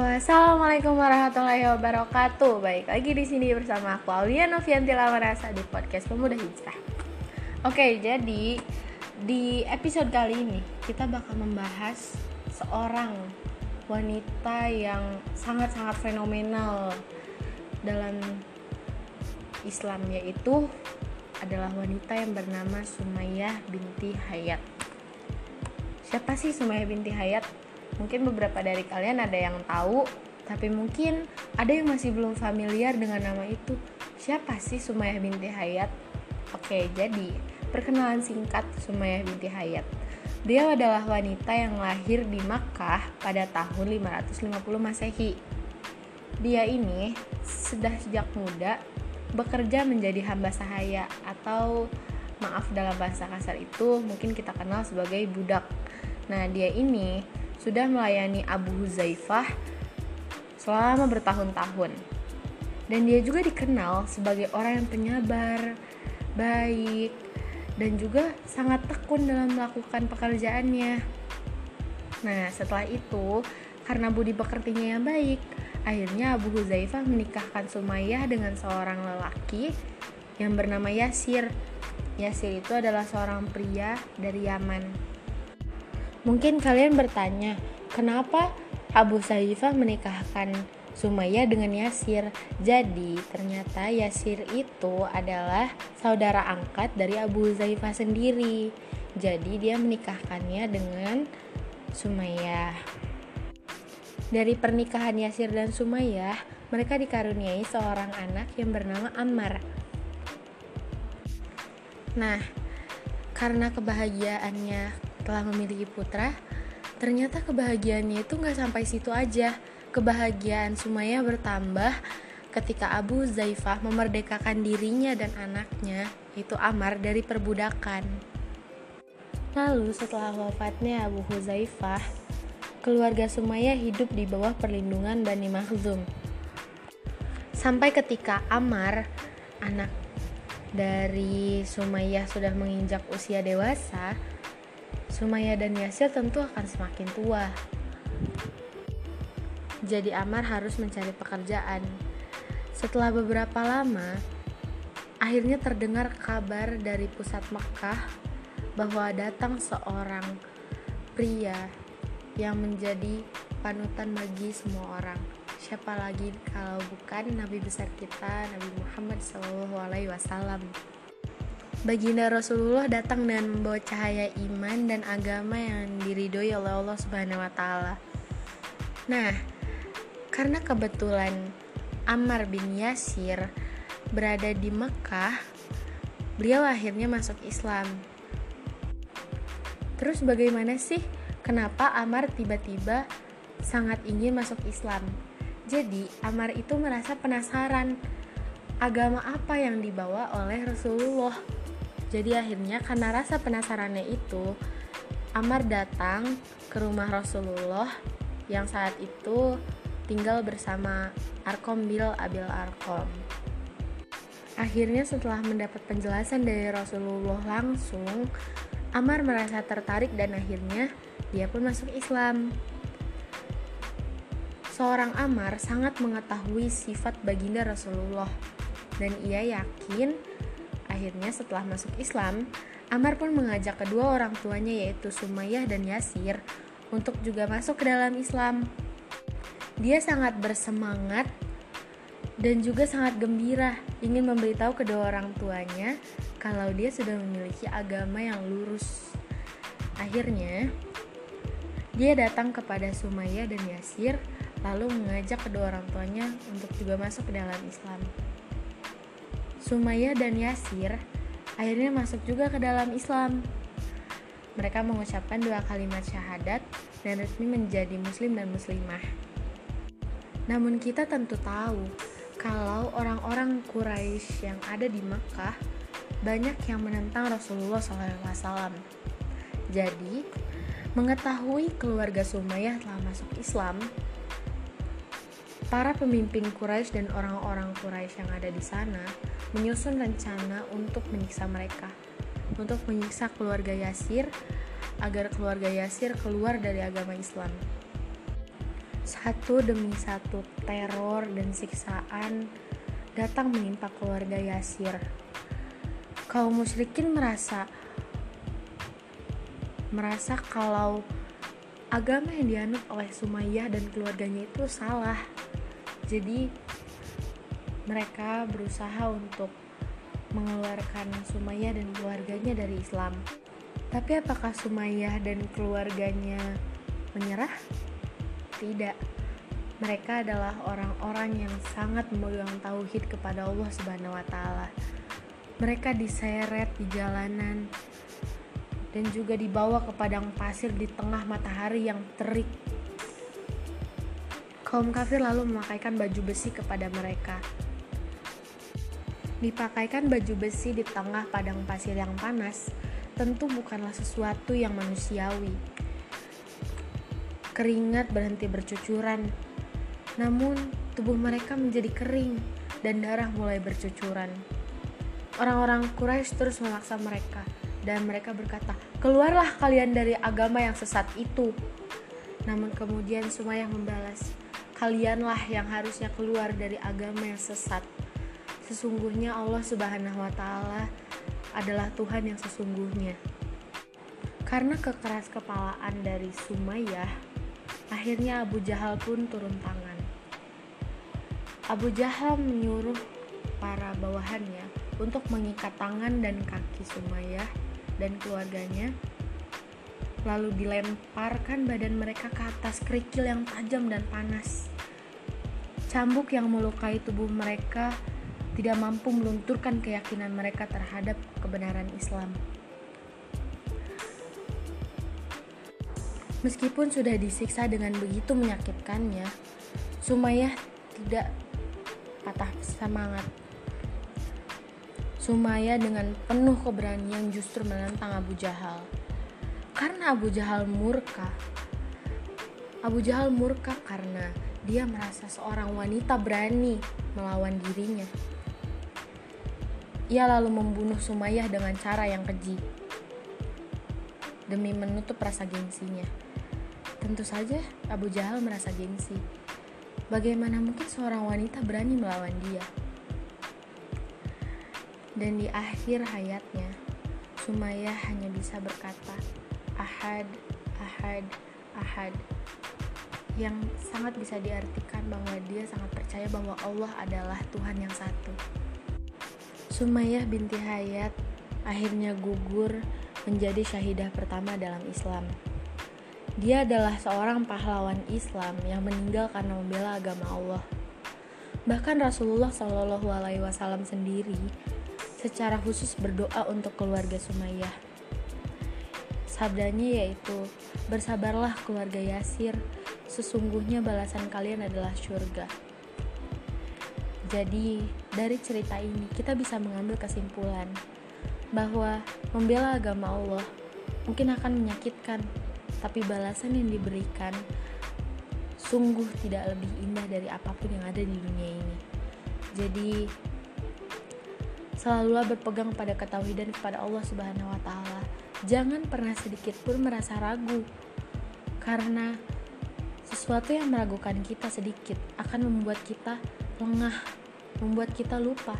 Assalamualaikum warahmatullahi wabarakatuh. Baik lagi di sini bersama aku Aulia Novianti Lamarasa di podcast Pemuda Hijrah. Oke, jadi di episode kali ini kita bakal membahas seorang wanita yang sangat-sangat fenomenal dalam Islam yaitu adalah wanita yang bernama Sumayyah binti Hayat. Siapa sih Sumayyah binti Hayat? Mungkin beberapa dari kalian ada yang tahu, tapi mungkin ada yang masih belum familiar dengan nama itu. Siapa sih Sumayyah binti Hayat? Oke, jadi perkenalan singkat Sumayyah binti Hayat. Dia adalah wanita yang lahir di Makkah pada tahun 550 Masehi. Dia ini sudah sejak muda bekerja menjadi hamba sahaya atau maaf dalam bahasa kasar itu mungkin kita kenal sebagai budak. Nah, dia ini sudah melayani Abu Huzaifah selama bertahun-tahun. Dan dia juga dikenal sebagai orang yang penyabar, baik, dan juga sangat tekun dalam melakukan pekerjaannya. Nah, setelah itu, karena budi pekertinya yang baik, akhirnya Abu Huzaifah menikahkan Sumayyah dengan seorang lelaki yang bernama Yasir. Yasir itu adalah seorang pria dari Yaman. Mungkin kalian bertanya, kenapa Abu Saifah menikahkan Sumayyah dengan Yasir? Jadi, ternyata Yasir itu adalah saudara angkat dari Abu Zaifah sendiri. Jadi, dia menikahkannya dengan Sumayyah. Dari pernikahan Yasir dan Sumayyah, mereka dikaruniai seorang anak yang bernama Ammar. Nah, karena kebahagiaannya setelah memiliki putra, ternyata kebahagiaannya itu nggak sampai situ aja. Kebahagiaan Sumaya bertambah ketika Abu Zaifah memerdekakan dirinya dan anaknya, yaitu Amar dari perbudakan. Lalu setelah wafatnya Abu Huzaifah, keluarga Sumaya hidup di bawah perlindungan Bani Makhzum. Sampai ketika Amar, anak dari Sumayyah sudah menginjak usia dewasa, Sumaya dan Yasir tentu akan semakin tua. Jadi Amar harus mencari pekerjaan. Setelah beberapa lama, akhirnya terdengar kabar dari pusat Mekah bahwa datang seorang pria yang menjadi panutan bagi semua orang. Siapa lagi kalau bukan Nabi besar kita, Nabi Muhammad SAW. Baginda Rasulullah datang dan membawa cahaya iman dan agama yang diridhoi oleh Allah Subhanahu wa taala. Nah, karena kebetulan Ammar bin Yasir berada di Mekah, beliau akhirnya masuk Islam. Terus bagaimana sih kenapa Ammar tiba-tiba sangat ingin masuk Islam? Jadi, Ammar itu merasa penasaran agama apa yang dibawa oleh Rasulullah jadi akhirnya karena rasa penasarannya itu, Amar datang ke rumah Rasulullah yang saat itu tinggal bersama Arkom bil Abil Arkom. Akhirnya setelah mendapat penjelasan dari Rasulullah langsung, Amar merasa tertarik dan akhirnya dia pun masuk Islam. Seorang Amar sangat mengetahui sifat baginda Rasulullah dan ia yakin Akhirnya setelah masuk Islam, Amar pun mengajak kedua orang tuanya yaitu Sumayyah dan Yasir untuk juga masuk ke dalam Islam. Dia sangat bersemangat dan juga sangat gembira ingin memberitahu kedua orang tuanya kalau dia sudah memiliki agama yang lurus. Akhirnya, dia datang kepada Sumayyah dan Yasir lalu mengajak kedua orang tuanya untuk juga masuk ke dalam Islam. Sumaya dan Yasir akhirnya masuk juga ke dalam Islam. Mereka mengucapkan dua kalimat syahadat dan resmi menjadi muslim dan muslimah. Namun kita tentu tahu kalau orang-orang Quraisy yang ada di Makkah banyak yang menentang Rasulullah SAW. Jadi, mengetahui keluarga Sumayyah telah masuk Islam, para pemimpin Quraisy dan orang-orang Quraisy yang ada di sana menyusun rencana untuk menyiksa mereka, untuk menyiksa keluarga Yasir agar keluarga Yasir keluar dari agama Islam. Satu demi satu teror dan siksaan datang menimpa keluarga Yasir. Kaum musyrikin merasa merasa kalau agama yang dianut oleh Sumayyah dan keluarganya itu salah. Jadi mereka berusaha untuk mengeluarkan Sumayyah dan keluarganya dari Islam. Tapi apakah Sumayyah dan keluarganya menyerah? Tidak. Mereka adalah orang-orang yang sangat memegang tauhid kepada Allah Subhanahu wa taala. Mereka diseret di jalanan dan juga dibawa ke padang pasir di tengah matahari yang terik. Kaum kafir lalu memakaikan baju besi kepada mereka Dipakaikan baju besi di tengah padang pasir yang panas tentu bukanlah sesuatu yang manusiawi. Keringat berhenti bercucuran, namun tubuh mereka menjadi kering dan darah mulai bercucuran. Orang-orang Quraisy terus memaksa mereka dan mereka berkata, "Keluarlah kalian dari agama yang sesat itu." Namun kemudian Sumayyah membalas, "Kalianlah yang harusnya keluar dari agama yang sesat." Sesungguhnya Allah Subhanahu wa taala adalah Tuhan yang sesungguhnya. Karena kekeras kepalaan dari Sumayyah, akhirnya Abu Jahal pun turun tangan. Abu Jahal menyuruh para bawahannya untuk mengikat tangan dan kaki Sumayyah dan keluarganya lalu dilemparkan badan mereka ke atas kerikil yang tajam dan panas. Cambuk yang melukai tubuh mereka tidak mampu melunturkan keyakinan mereka terhadap kebenaran Islam. Meskipun sudah disiksa dengan begitu menyakitkannya, Sumayyah tidak patah semangat. Sumayyah dengan penuh keberanian justru menentang Abu Jahal. Karena Abu Jahal murka. Abu Jahal murka karena dia merasa seorang wanita berani melawan dirinya. Ia lalu membunuh Sumayyah dengan cara yang keji demi menutup rasa gengsinya. Tentu saja Abu Jahal merasa gengsi. Bagaimana mungkin seorang wanita berani melawan dia? Dan di akhir hayatnya, Sumayyah hanya bisa berkata, Ahad, Ahad, Ahad yang sangat bisa diartikan bahwa dia sangat percaya bahwa Allah adalah Tuhan yang satu. Sumayyah binti Hayat akhirnya gugur menjadi syahidah pertama dalam Islam. Dia adalah seorang pahlawan Islam yang meninggal karena membela agama Allah. Bahkan Rasulullah Shallallahu Alaihi Wasallam sendiri secara khusus berdoa untuk keluarga Sumayyah. Sabdanya yaitu, bersabarlah keluarga Yasir, sesungguhnya balasan kalian adalah surga. Jadi, dari cerita ini kita bisa mengambil kesimpulan bahwa membela agama Allah mungkin akan menyakitkan, tapi balasan yang diberikan sungguh tidak lebih indah dari apa pun yang ada di dunia ini. Jadi, selalulah berpegang pada ketahuidan kepada Allah Subhanahu wa taala. Jangan pernah sedikit pun merasa ragu karena sesuatu yang meragukan kita sedikit akan membuat kita lengah membuat kita lupa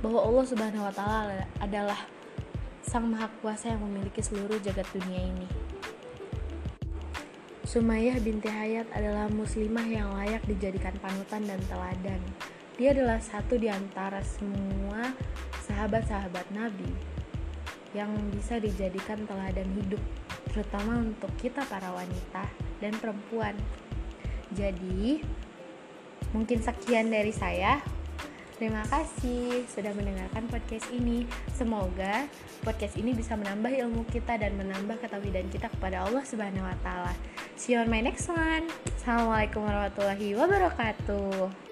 bahwa Allah Subhanahu wa taala adalah Sang Maha Kuasa yang memiliki seluruh jagat dunia ini. Sumayyah binti Hayat adalah muslimah yang layak dijadikan panutan dan teladan. Dia adalah satu di antara semua sahabat-sahabat Nabi yang bisa dijadikan teladan hidup, terutama untuk kita para wanita dan perempuan. Jadi, mungkin sekian dari saya. Terima kasih sudah mendengarkan podcast ini. Semoga podcast ini bisa menambah ilmu kita dan menambah ketahuan kita kepada Allah Subhanahu wa taala. See you on my next one. Assalamualaikum warahmatullahi wabarakatuh.